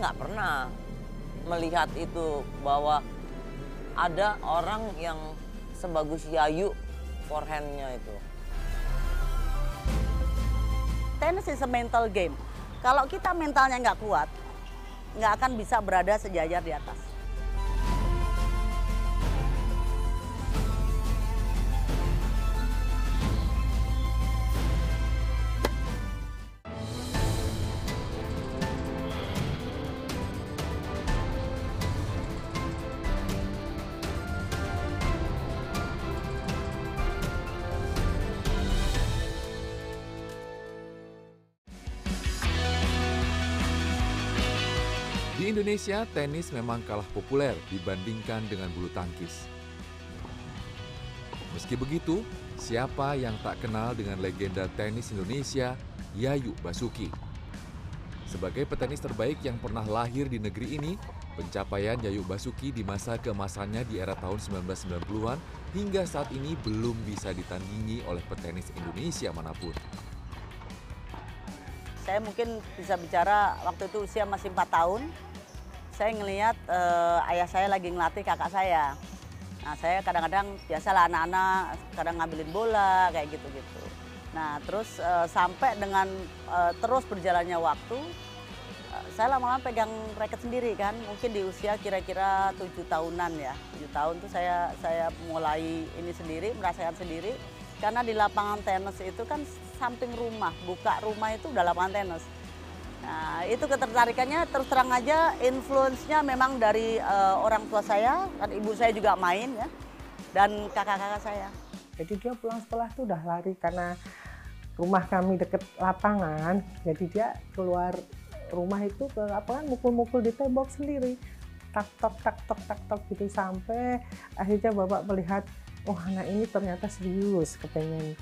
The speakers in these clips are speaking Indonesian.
nggak pernah melihat itu bahwa ada orang yang sebagus Yayu forehandnya itu. Tenis is a mental game. Kalau kita mentalnya nggak kuat, nggak akan bisa berada sejajar di atas. Indonesia, tenis memang kalah populer dibandingkan dengan bulu tangkis. Meski begitu, siapa yang tak kenal dengan legenda tenis Indonesia, Yayu Basuki. Sebagai petenis terbaik yang pernah lahir di negeri ini, pencapaian Yayu Basuki di masa keemasannya di era tahun 1990-an hingga saat ini belum bisa ditandingi oleh petenis Indonesia mana pun. Saya mungkin bisa bicara waktu itu usia masih 4 tahun. Saya ngelihat eh, ayah saya lagi ngelatih kakak saya. Nah saya kadang-kadang biasalah anak-anak kadang ngambilin bola kayak gitu-gitu. Nah terus eh, sampai dengan eh, terus berjalannya waktu, saya lama-lama pegang raket sendiri kan. Mungkin di usia kira-kira tujuh tahunan ya. Tujuh tahun tuh saya saya mulai ini sendiri, merasakan sendiri. Karena di lapangan tenis itu kan samping rumah, buka rumah itu udah lapangan tenis. Nah, itu ketertarikannya terus terang aja influence-nya memang dari eh, orang tua saya, kan ibu saya juga main ya, dan kakak-kakak saya. Jadi dia pulang sekolah tuh udah lari karena rumah kami deket lapangan. Jadi dia keluar rumah itu ke lapangan mukul-mukul di tembok sendiri. Tak tok tak tok tak tok gitu sampai akhirnya bapak melihat oh anak ini ternyata serius kepengen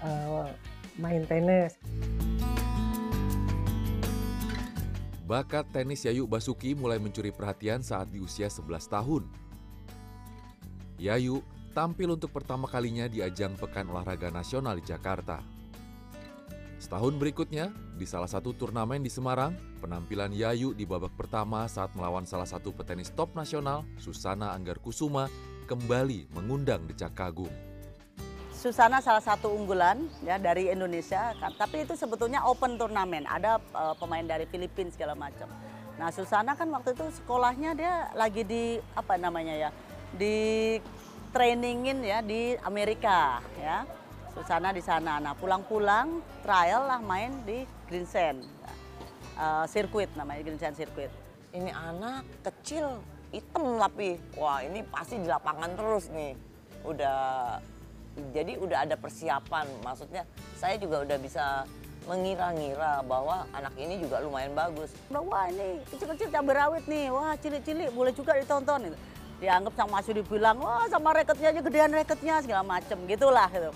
eh, main tenis. Bakat tenis Yayu Basuki mulai mencuri perhatian saat di usia 11 tahun. Yayu tampil untuk pertama kalinya di ajang Pekan Olahraga Nasional di Jakarta. Setahun berikutnya, di salah satu turnamen di Semarang, penampilan Yayu di babak pertama saat melawan salah satu petenis top nasional, Susana Anggar Kusuma, kembali mengundang decak kagum. Susana salah satu unggulan ya dari Indonesia, kan. tapi itu sebetulnya open turnamen. Ada eh, pemain dari Filipina segala macam. Nah Susana kan waktu itu sekolahnya dia lagi di apa namanya ya, di trainingin ya di Amerika ya. Susana di sana. Nah pulang-pulang trial lah main di Green Sand eh, Circuit namanya Green Sand Circuit. Ini anak kecil, hitam tapi, wah ini pasti di lapangan terus nih. Udah, jadi udah ada persiapan. Maksudnya saya juga udah bisa mengira-ngira bahwa anak ini juga lumayan bagus. Wah ini kecil-kecil cabai rawit nih, wah cilik-cilik boleh juga ditonton. Gitu. Dianggap sama Masyu dibilang, wah sama reketnya aja gedean reketnya segala macem gitulah gitu.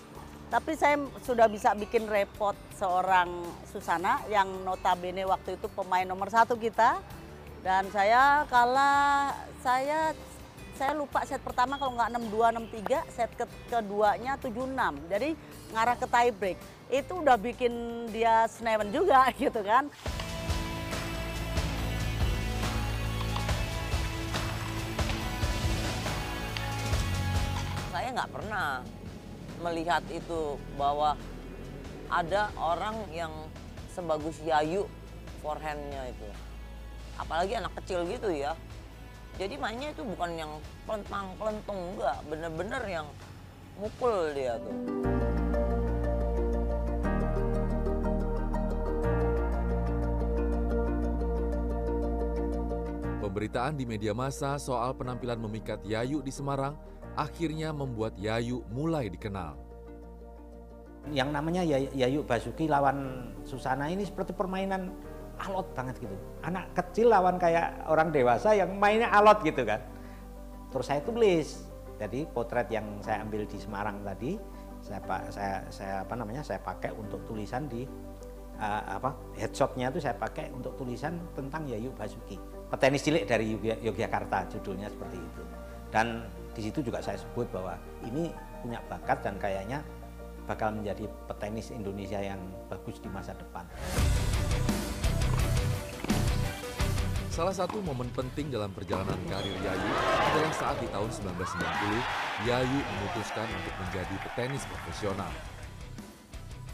Tapi saya sudah bisa bikin repot seorang Susana yang notabene waktu itu pemain nomor satu kita. Dan saya kalah, saya saya lupa set pertama kalau nggak 6-2, 6-3, set ke keduanya 7-6. Jadi ngarah ke tie break. Itu udah bikin dia senewen juga gitu kan. Saya nggak pernah melihat itu bahwa ada orang yang sebagus Yayu forehandnya itu. Apalagi anak kecil gitu ya. Jadi mainnya itu bukan yang pelentang pelentung enggak, bener-bener yang mukul dia tuh. Pemberitaan di media massa soal penampilan memikat Yayu di Semarang akhirnya membuat Yayu mulai dikenal. Yang namanya Yay- Yayu Basuki lawan Susana ini seperti permainan alot banget gitu. Anak kecil lawan kayak orang dewasa yang mainnya alot gitu kan. Terus saya tulis. Jadi potret yang saya ambil di Semarang tadi saya saya, saya apa namanya saya pakai untuk tulisan di uh, apa headshotnya itu saya pakai untuk tulisan tentang Yayu Basuki. Petenis cilik dari Yogya- Yogyakarta judulnya seperti itu. Dan di situ juga saya sebut bahwa ini punya bakat dan kayaknya bakal menjadi petenis Indonesia yang bagus di masa depan. Salah satu momen penting dalam perjalanan karir Yayu adalah saat di tahun 1990, Yayu memutuskan untuk menjadi petenis profesional.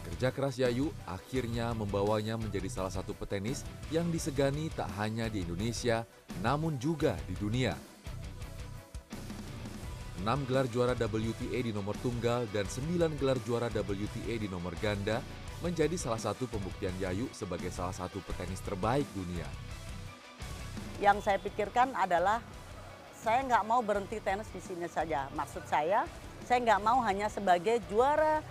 Kerja keras Yayu akhirnya membawanya menjadi salah satu petenis yang disegani tak hanya di Indonesia, namun juga di dunia. Enam gelar juara WTA di nomor tunggal dan sembilan gelar juara WTA di nomor ganda menjadi salah satu pembuktian Yayu sebagai salah satu petenis terbaik dunia yang saya pikirkan adalah saya nggak mau berhenti tenis di sini saja. Maksud saya, saya nggak mau hanya sebagai juara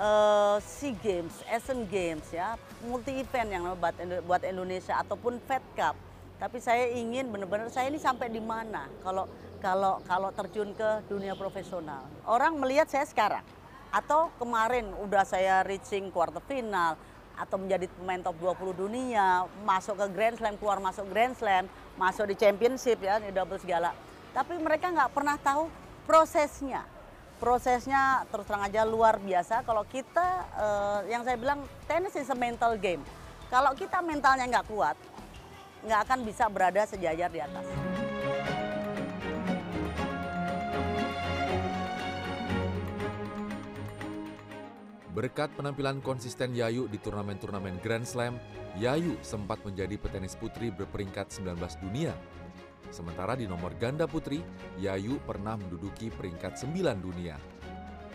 uh, SEA Games, Asian Games ya, multi event yang buat buat Indonesia ataupun Fed Cup. Tapi saya ingin benar-benar saya ini sampai di mana kalau kalau kalau terjun ke dunia profesional. Orang melihat saya sekarang atau kemarin udah saya reaching quarter final, atau menjadi pemain top 20 dunia, masuk ke Grand Slam, keluar masuk Grand Slam, masuk di championship ya, di double segala. Tapi mereka nggak pernah tahu prosesnya. Prosesnya terus terang aja luar biasa. Kalau kita, eh, yang saya bilang, tenis is a mental game. Kalau kita mentalnya nggak kuat, nggak akan bisa berada sejajar di atas. Berkat penampilan konsisten Yayu di turnamen-turnamen Grand Slam, Yayu sempat menjadi petenis putri berperingkat 19 dunia. Sementara di nomor ganda putri, Yayu pernah menduduki peringkat 9 dunia.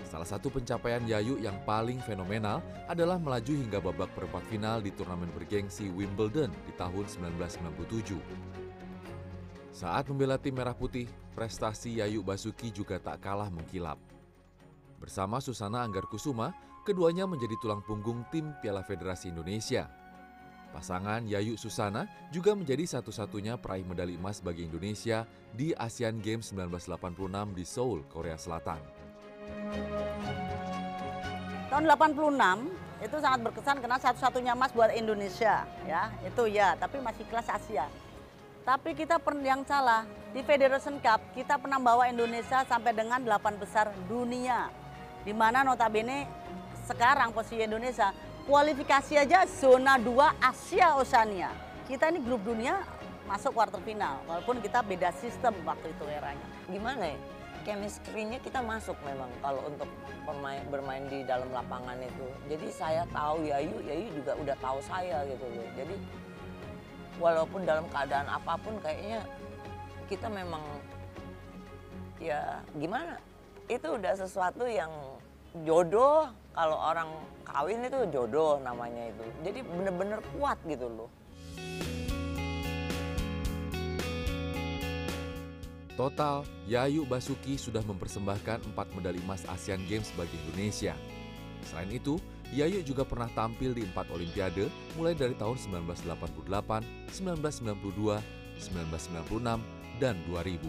Salah satu pencapaian Yayu yang paling fenomenal adalah melaju hingga babak perempat final di turnamen bergengsi Wimbledon di tahun 1997. Saat membela tim merah putih, prestasi Yayu Basuki juga tak kalah mengkilap. Bersama Susana Anggar Kusuma, keduanya menjadi tulang punggung tim Piala Federasi Indonesia. Pasangan Yayu Susana juga menjadi satu-satunya peraih medali emas bagi Indonesia di Asian Games 1986 di Seoul, Korea Selatan. Tahun 86 itu sangat berkesan karena satu-satunya emas buat Indonesia ya itu ya tapi masih kelas Asia tapi kita yang salah di Federation Cup kita pernah bawa Indonesia sampai dengan 8 besar dunia di mana notabene sekarang posisi Indonesia kualifikasi aja zona 2 Asia Oceania. Kita ini grup dunia masuk quarter final walaupun kita beda sistem waktu itu eranya. Gimana ya? Chemistry-nya kita masuk memang kalau untuk bermain, bermain di dalam lapangan itu. Jadi saya tahu Yayu, Yayu juga udah tahu saya gitu loh. Jadi walaupun dalam keadaan apa pun kayaknya kita memang ya gimana? Itu udah sesuatu yang jodoh kalau orang kawin itu jodoh namanya itu. Jadi bener-bener kuat gitu loh. Total, Yayu Basuki sudah mempersembahkan empat medali emas Asian Games bagi Indonesia. Selain itu, Yayu juga pernah tampil di empat Olimpiade mulai dari tahun 1988, 1992, 1996, dan 2000.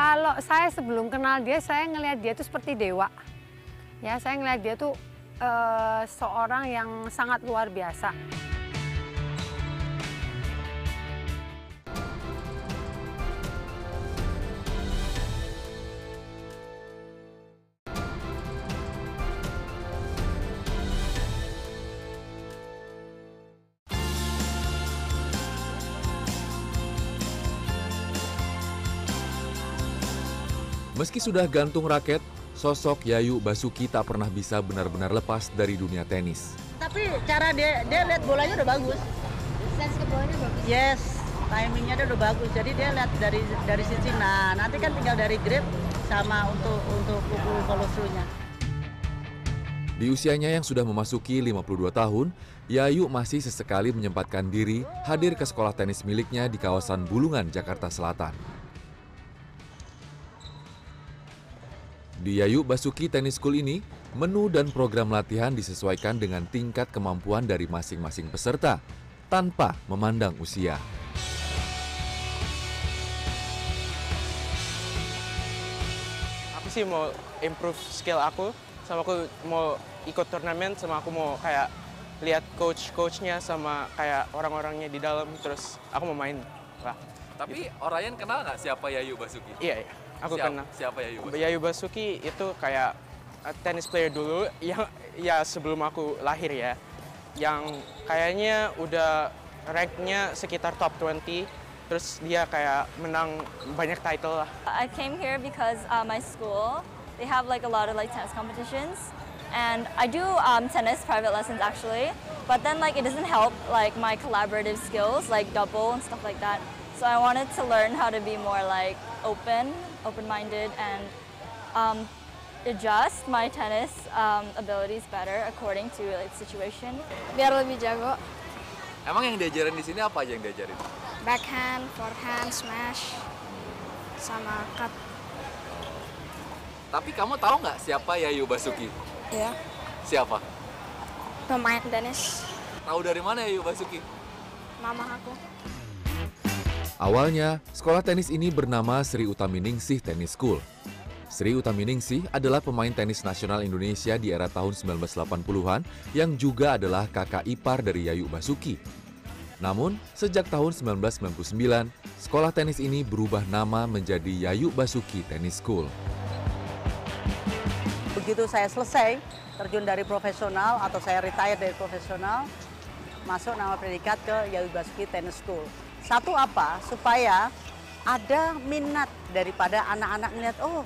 Kalau saya sebelum kenal dia, saya ngelihat dia itu seperti dewa. Ya, saya ngelihat dia tuh uh, seorang yang sangat luar biasa. Meski sudah gantung raket, sosok Yayu Basuki tak pernah bisa benar-benar lepas dari dunia tenis. Tapi cara dia dia lihat bolanya udah bagus. Sense ke bolanya bagus. Yes, timingnya dia udah bagus. Jadi dia lihat dari dari sisi. Nah, nanti kan tinggal dari grip sama untuk untuk kuku follow-through-nya. Di usianya yang sudah memasuki 52 tahun, Yayu masih sesekali menyempatkan diri hadir ke sekolah tenis miliknya di kawasan Bulungan, Jakarta Selatan. Di Yayu Basuki Tennis School ini, menu dan program latihan disesuaikan dengan tingkat kemampuan dari masing-masing peserta, tanpa memandang usia. Aku sih mau improve skill aku, sama aku mau ikut turnamen, sama aku mau kayak lihat coach-coachnya sama kayak orang-orangnya di dalam, terus aku mau main lah. Tapi Orayan kenal nggak siapa Yayu Basuki? Iya, iya. Aku siapa, kenal. Siapa Yayu Basuki? Yayu Basuki itu kayak uh, tenis player dulu yang ya sebelum aku lahir ya. yang kayaknya udah ranknya sekitar top 20 terus dia kayak menang banyak title lah I came here because uh, my school they have like a lot of like tennis competitions, and I do um, tennis private lessons actually. But then like it doesn't help like my collaborative skills like double and stuff like that. So I wanted to learn how to be more like open, open-minded, and um, adjust my tennis um, abilities better according to like situation. biar lebih jago Emang yang diajarin di sini apa aja yang diajarin? backhand, forehand, smash, sama cut. Tapi kamu tahu nggak siapa Yayu Basuki? Ya, Siapa? pemain tenis Tahu dari mana Yayu Basuki? mama aku. Awalnya, sekolah tenis ini bernama Sri Utaminingsih Tennis School. Sri Utaminingsih adalah pemain tenis nasional Indonesia di era tahun 1980-an yang juga adalah kakak ipar dari Yayu Basuki. Namun, sejak tahun 1999, sekolah tenis ini berubah nama menjadi Yayu Basuki Tennis School. Begitu saya selesai terjun dari profesional atau saya retire dari profesional, masuk nama predikat ke Yayu Basuki Tennis School. Satu apa? Supaya ada minat daripada anak-anak melihat, oh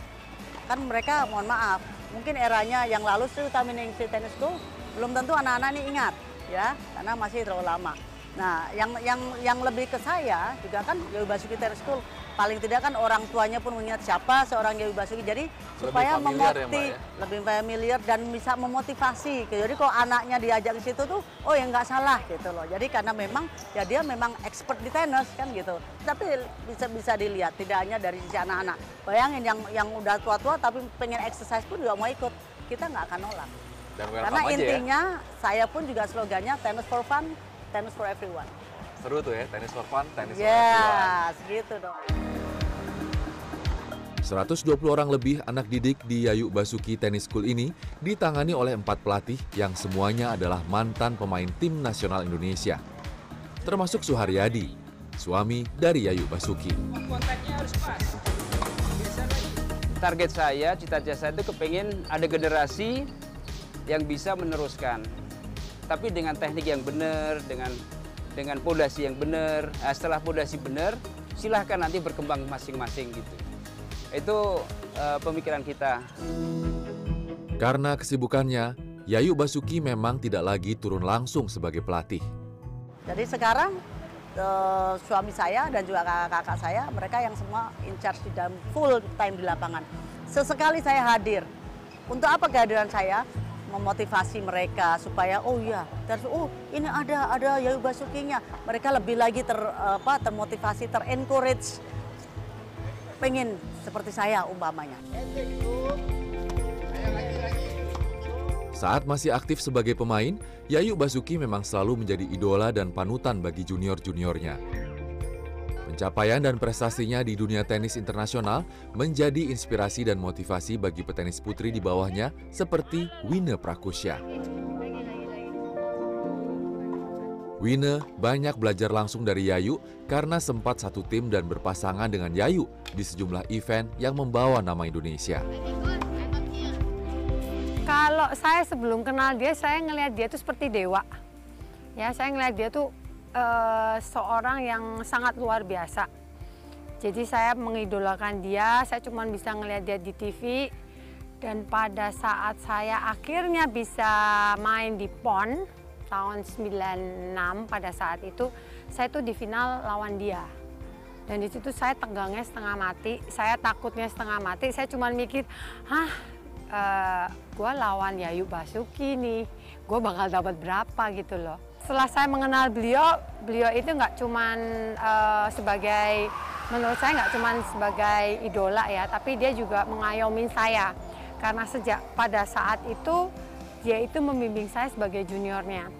kan mereka mohon maaf, mungkin eranya yang lalu Sri Utaminingsih Tennis School belum tentu anak-anak ini ingat ya, karena masih terlalu lama. Nah, yang yang yang lebih ke saya juga kan Yayu Basuki Tennis School paling tidak kan orang tuanya pun mengingat siapa seorang Yayu Basuki. Jadi supaya familiar ya, memoti ya? lebih familiar dan bisa memotivasi. gitu. Jadi kalau anaknya diajak ke situ tuh, oh ya nggak salah gitu loh. Jadi karena memang ya dia memang expert di tenis kan gitu. Tapi bisa bisa dilihat tidak hanya dari sisi anak-anak. Bayangin yang yang udah tua-tua tapi pengen exercise pun juga mau ikut. Kita nggak akan nolak. Dan Karena intinya saya pun juga slogannya tennis for fun, tennis for everyone. Seru tuh ya, tenis for fun, tenis Ya, segitu dong. 120 orang lebih anak didik di Yayu Basuki Tennis School ini ditangani oleh empat pelatih yang semuanya adalah mantan pemain tim nasional Indonesia. Termasuk Suharyadi, suami dari Yayu Basuki. target saya, cita-cita saya itu kepengen ada generasi yang bisa meneruskan. Tapi dengan teknik yang benar, dengan dengan pondasi yang benar. Nah, setelah pondasi benar, silahkan nanti berkembang masing-masing gitu. Itu eh, pemikiran kita. Karena kesibukannya, Yayu Basuki memang tidak lagi turun langsung sebagai pelatih. Jadi sekarang eh, suami saya dan juga kakak-kakak saya, mereka yang semua in charge di dalam full time di lapangan. Sesekali saya hadir. Untuk apa kehadiran saya? Memotivasi mereka supaya oh iya, terus oh ini ada ada Yayu Basukinya. Mereka lebih lagi ter apa termotivasi, terencourage pengen seperti saya umpamanya. Saat masih aktif sebagai pemain, Yayu Basuki memang selalu menjadi idola dan panutan bagi junior-juniornya. Pencapaian dan prestasinya di dunia tenis internasional menjadi inspirasi dan motivasi bagi petenis putri di bawahnya seperti Wina Prakusya. Wina banyak belajar langsung dari Yayu karena sempat satu tim dan berpasangan dengan Yayu di sejumlah event yang membawa nama Indonesia. Kalau saya sebelum kenal dia, saya ngelihat dia tuh seperti dewa. Ya, saya ngelihat dia tuh eh, seorang yang sangat luar biasa. Jadi saya mengidolakan dia, saya cuma bisa ngelihat dia di TV. Dan pada saat saya akhirnya bisa main di PON tahun 96 pada saat itu, saya tuh di final lawan dia. Dan di situ saya tegangnya setengah mati, saya takutnya setengah mati, saya cuma mikir, hah eh gue lawan Yayu Basuki nih, gue bakal dapat berapa gitu loh. Setelah saya mengenal beliau, beliau itu nggak cuman eh, sebagai, menurut saya nggak cuman sebagai idola ya, tapi dia juga mengayomi saya. Karena sejak pada saat itu, dia itu membimbing saya sebagai juniornya.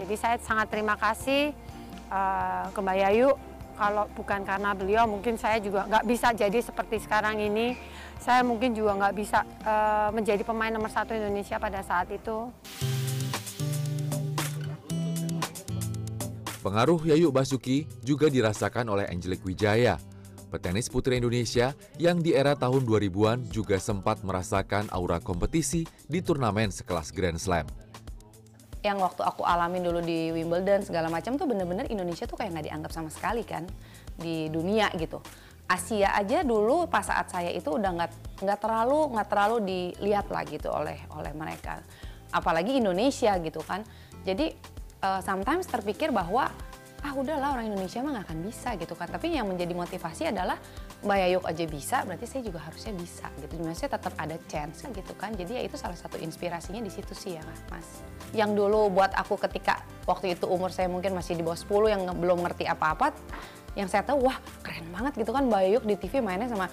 Jadi saya sangat terima kasih eh, ke Mbak Yayu. Kalau bukan karena beliau, mungkin saya juga nggak bisa jadi seperti sekarang ini. Saya mungkin juga nggak bisa eh, menjadi pemain nomor satu Indonesia pada saat itu. Pengaruh Yayu Basuki juga dirasakan oleh Angelique Wijaya, petenis putri Indonesia yang di era tahun 2000-an juga sempat merasakan aura kompetisi di turnamen sekelas Grand Slam. yang waktu aku alamin dulu di Wimbledon segala macam tuh bener-bener Indonesia tuh kayak nggak dianggap sama sekali kan di dunia gitu. Asia aja dulu pas saat saya itu udah nggak nggak terlalu nggak terlalu dilihat lah gitu oleh oleh mereka. Apalagi Indonesia gitu kan. Jadi uh, sometimes terpikir bahwa ah udahlah orang Indonesia mah nggak akan bisa gitu kan. Tapi yang menjadi motivasi adalah Mbak Yayuk aja bisa, berarti saya juga harusnya bisa gitu. Maksudnya tetap ada chance gitu kan. Jadi ya itu salah satu inspirasinya di situ sih ya Mas. Yang dulu buat aku ketika waktu itu umur saya mungkin masih di bawah 10 yang belum ngerti apa-apa, yang saya tahu wah keren banget gitu kan Mbak Yayuk di TV mainnya sama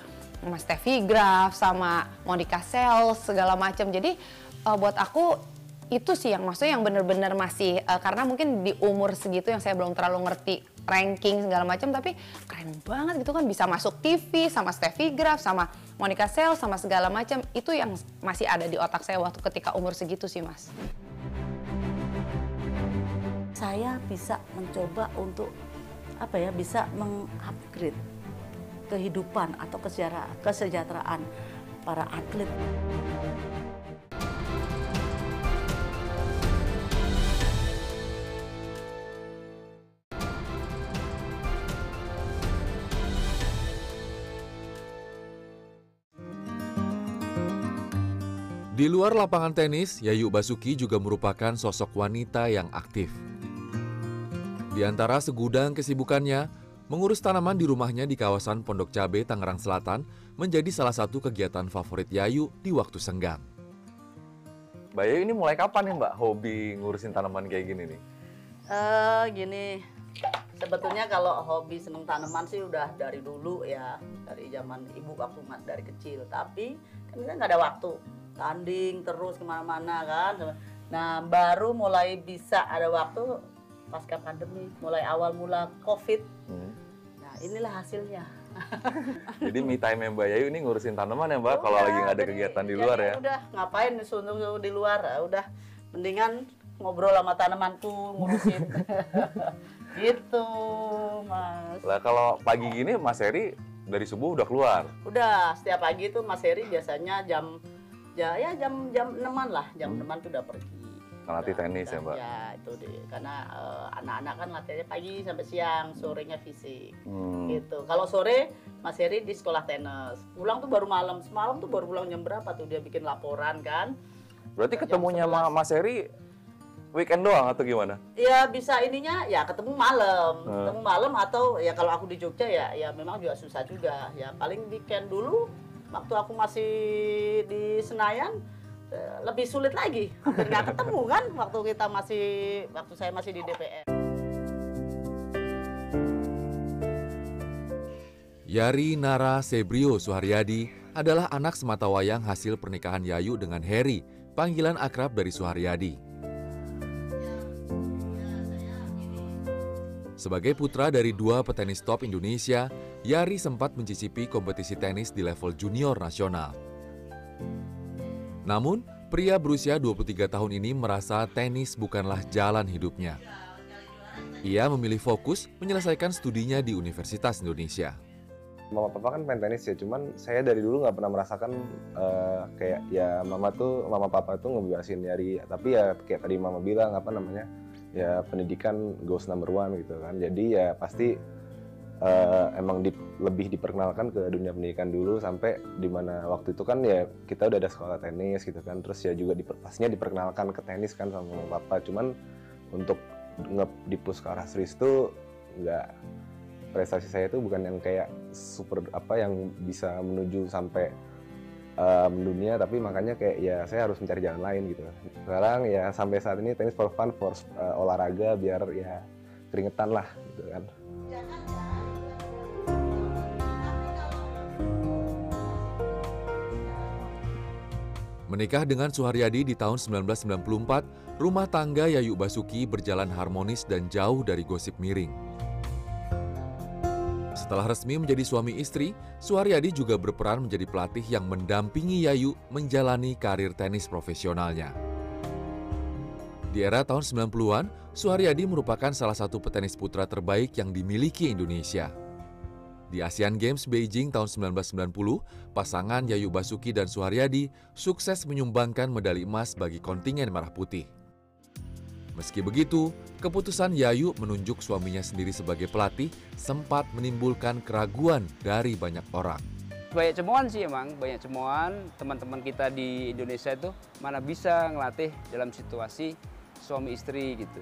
Mas Steffi Graf, sama Monica Sales segala macam. Jadi uh, buat aku itu sih yang maksudnya yang benar-benar masih uh, karena mungkin di umur segitu yang saya belum terlalu ngerti ranking segala macam tapi keren banget gitu kan bisa masuk TV sama Steffi Graf sama Monica Sel sama segala macam itu yang masih ada di otak saya waktu ketika umur segitu sih mas. Saya bisa mencoba untuk apa ya bisa mengupgrade kehidupan atau kesejahteraan para atlet. Di luar lapangan tenis, Yayu Basuki juga merupakan sosok wanita yang aktif. Di antara segudang kesibukannya, mengurus tanaman di rumahnya di kawasan Pondok Cabe, Tangerang Selatan menjadi salah satu kegiatan favorit Yayu di waktu senggang. Mbak Yayu ini mulai kapan nih Mbak hobi ngurusin tanaman kayak gini nih? Uh, gini, sebetulnya kalau hobi seneng tanaman sih udah dari dulu ya, dari zaman ibu waktu dari kecil. Tapi kan kita nggak ada waktu tanding terus ke mana-mana kan. Nah baru mulai bisa ada waktu pasca pandemi mulai awal mula covid. Hmm. nah inilah hasilnya. Jadi me time Mbak Yayu ini ngurusin tanaman ya Mbak kalau lagi nggak ada kegiatan di luar ya? udah ngapain sunung di luar? Udah mendingan ngobrol sama tanamanku ngurusin. Gitu mas. Lah kalau pagi gini Mas Heri dari subuh udah keluar? Udah setiap pagi tuh Mas Heri biasanya jam ya ya jam jam enaman lah jam enaman tuh udah pergi. Latih tenis ya mbak? ya itu deh karena uh, anak-anak kan latihannya pagi sampai siang sorenya fisik. Hmm. gitu. Kalau sore Mas Heri di sekolah tenis. Pulang tuh baru malam. Semalam tuh baru pulang jam berapa tuh dia bikin laporan kan? Berarti ketemunya sama Mas Heri weekend doang atau gimana? Ya bisa ininya ya ketemu malam, hmm. ketemu malam atau ya kalau aku di Jogja ya ya memang juga susah juga. Ya paling weekend dulu waktu aku masih di Senayan eh, lebih sulit lagi hampir nggak ketemu kan waktu kita masih waktu saya masih di DPR. Yari Nara Sebrio Suharyadi adalah anak sematawayang hasil pernikahan Yayu dengan Heri, panggilan akrab dari Suharyadi. Sebagai putra dari dua petenis top Indonesia, Yari sempat mencicipi kompetisi tenis di level junior nasional. Namun, pria berusia 23 tahun ini merasa tenis bukanlah jalan hidupnya. Ia memilih fokus menyelesaikan studinya di Universitas Indonesia. Mama papa kan main tenis ya, cuman saya dari dulu nggak pernah merasakan uh, kayak ya mama tuh mama papa tuh ngebebasin Yari, tapi ya kayak tadi mama bilang apa namanya ya pendidikan goes number one gitu kan, jadi ya pasti uh, emang di, lebih diperkenalkan ke dunia pendidikan dulu sampai di mana waktu itu kan ya kita udah ada sekolah tenis gitu kan. Terus ya juga di, pastinya diperkenalkan ke tenis kan sama mama papa. Cuman untuk nge dipus ke arah serius tuh nggak prestasi saya itu bukan yang kayak super apa yang bisa menuju sampai um, dunia tapi makanya kayak ya saya harus mencari jalan lain gitu sekarang ya sampai saat ini tenis for fun for uh, olahraga biar ya keringetan lah gitu kan Menikah dengan Suharyadi di tahun 1994, rumah tangga Yayu Basuki berjalan harmonis dan jauh dari gosip miring. Setelah resmi menjadi suami istri, Suharyadi juga berperan menjadi pelatih yang mendampingi Yayu menjalani karir tenis profesionalnya. Di era tahun 90-an, Suharyadi merupakan salah satu petenis putra terbaik yang dimiliki Indonesia. Di Asian Games Beijing tahun 1990, pasangan Yayu Basuki dan Suharyadi sukses menyumbangkan medali emas bagi kontingen Merah Putih. Meski begitu, keputusan Yayu menunjuk suaminya sendiri sebagai pelatih sempat menimbulkan keraguan dari banyak orang. Banyak cemoan sih emang, banyak cemoan teman-teman kita di Indonesia itu mana bisa ngelatih dalam situasi suami istri gitu.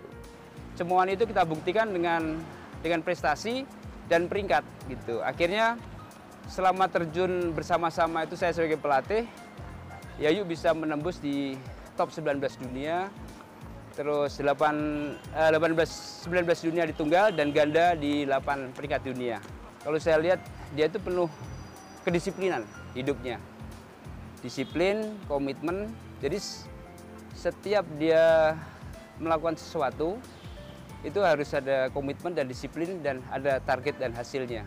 Cemoan itu kita buktikan dengan dengan prestasi dan peringkat gitu. Akhirnya selama terjun bersama-sama itu saya sebagai pelatih, Yayu bisa menembus di top 19 dunia, terus 8, eh, 18, 19 dunia di tunggal dan ganda di 8 peringkat dunia. Kalau saya lihat dia itu penuh kedisiplinan hidupnya. Disiplin, komitmen, jadi setiap dia melakukan sesuatu itu harus ada komitmen dan disiplin dan ada target dan hasilnya.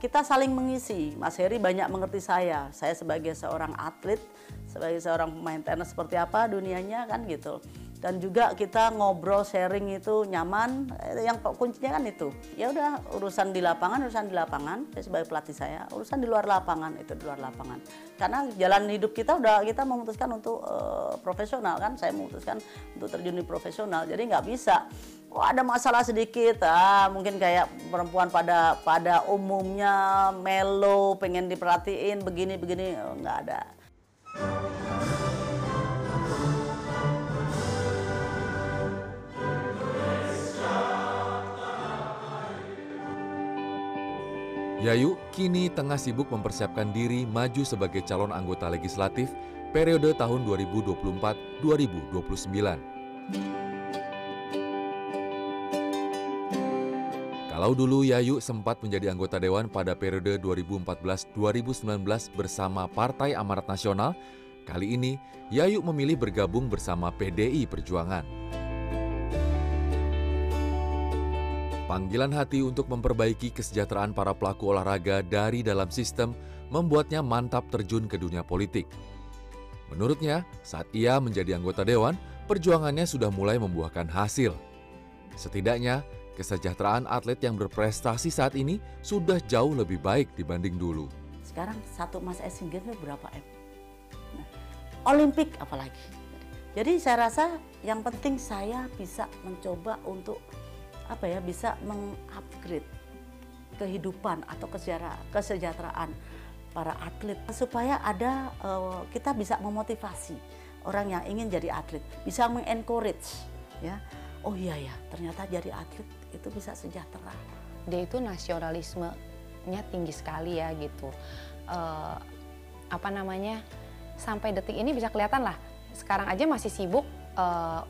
Kita saling mengisi. Mas Heri banyak mengerti saya. Saya sebagai seorang atlet, sebagai seorang pemain tenis seperti apa dunianya kan gitu. Dan juga kita ngobrol sharing itu nyaman. Eh, Yang kuncinya kan itu. Ya udah urusan di lapangan, urusan di lapangan. Saya sebagai pelatih saya, urusan di luar lapangan itu di luar lapangan. Karena jalan hidup kita udah kita memutuskan untuk eh, profesional kan. Saya memutuskan untuk terjun di profesional. Jadi nggak bisa oh ada masalah sedikit ah mungkin kayak perempuan pada pada umumnya melo pengen diperhatiin begini begini nggak ada Yayu kini tengah sibuk mempersiapkan diri maju sebagai calon anggota legislatif periode tahun 2024-2029. Kalau dulu Yayu sempat menjadi anggota dewan pada periode 2014-2019 bersama Partai Amarat Nasional, kali ini Yayu memilih bergabung bersama PDI Perjuangan. Panggilan hati untuk memperbaiki kesejahteraan para pelaku olahraga dari dalam sistem membuatnya mantap terjun ke dunia politik. Menurutnya, saat ia menjadi anggota dewan, perjuangannya sudah mulai membuahkan hasil. Setidaknya, kesejahteraan atlet yang berprestasi saat ini sudah jauh lebih baik dibanding dulu. sekarang satu emas Asian Games berapa M Nah, Olimpik apalagi jadi saya rasa yang penting saya bisa mencoba untuk apa ya bisa mengupgrade kehidupan atau kesejahteraan, para atlet supaya ada eh, kita bisa memotivasi orang yang ingin jadi atlet bisa mengencourage ya oh iya ya ternyata jadi atlet itu bisa sejahtera dia itu nasionalismenya tinggi sekali ya gitu. Eh, apa namanya sampai detik ini bisa kelihatan lah. Sekarang aja masih sibuk eh,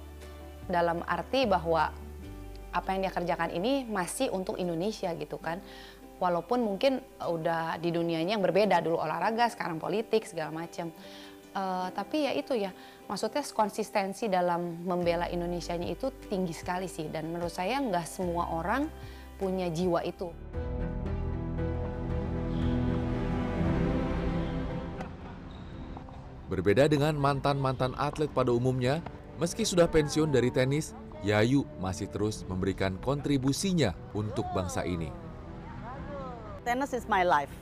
dalam arti bahwa apa yang dia kerjakan ini masih untuk Indonesia gitu kan. Walaupun mungkin udah di dunianya yang berbeda dulu olahraga, sekarang politik segala macam. Eh, tapi ya itu ya, maksudnya konsistensi dalam membela Indonesianya itu tinggi sekali sih. Dan menurut saya nggak semua orang punya jiwa itu. Berbeda dengan mantan-mantan atlet pada umumnya, meski sudah pensiun dari tenis, Yayu masih terus memberikan kontribusinya untuk bangsa ini. Tennis is my life.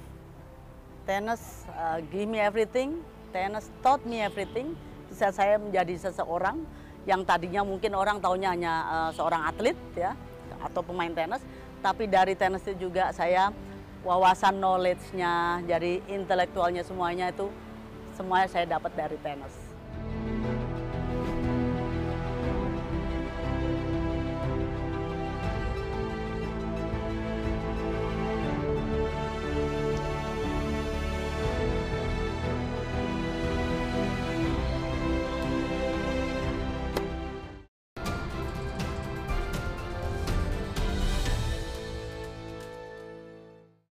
Tennis uh, give me everything. Tennis taught me everything. Bisa saya menjadi seseorang yang tadinya mungkin orang taunya hanya uh, seorang atlet ya atau pemain tenis, tapi dari tenis itu juga saya wawasan knowledge-nya, jadi intelektualnya semuanya itu semuanya saya dapat dari tenis.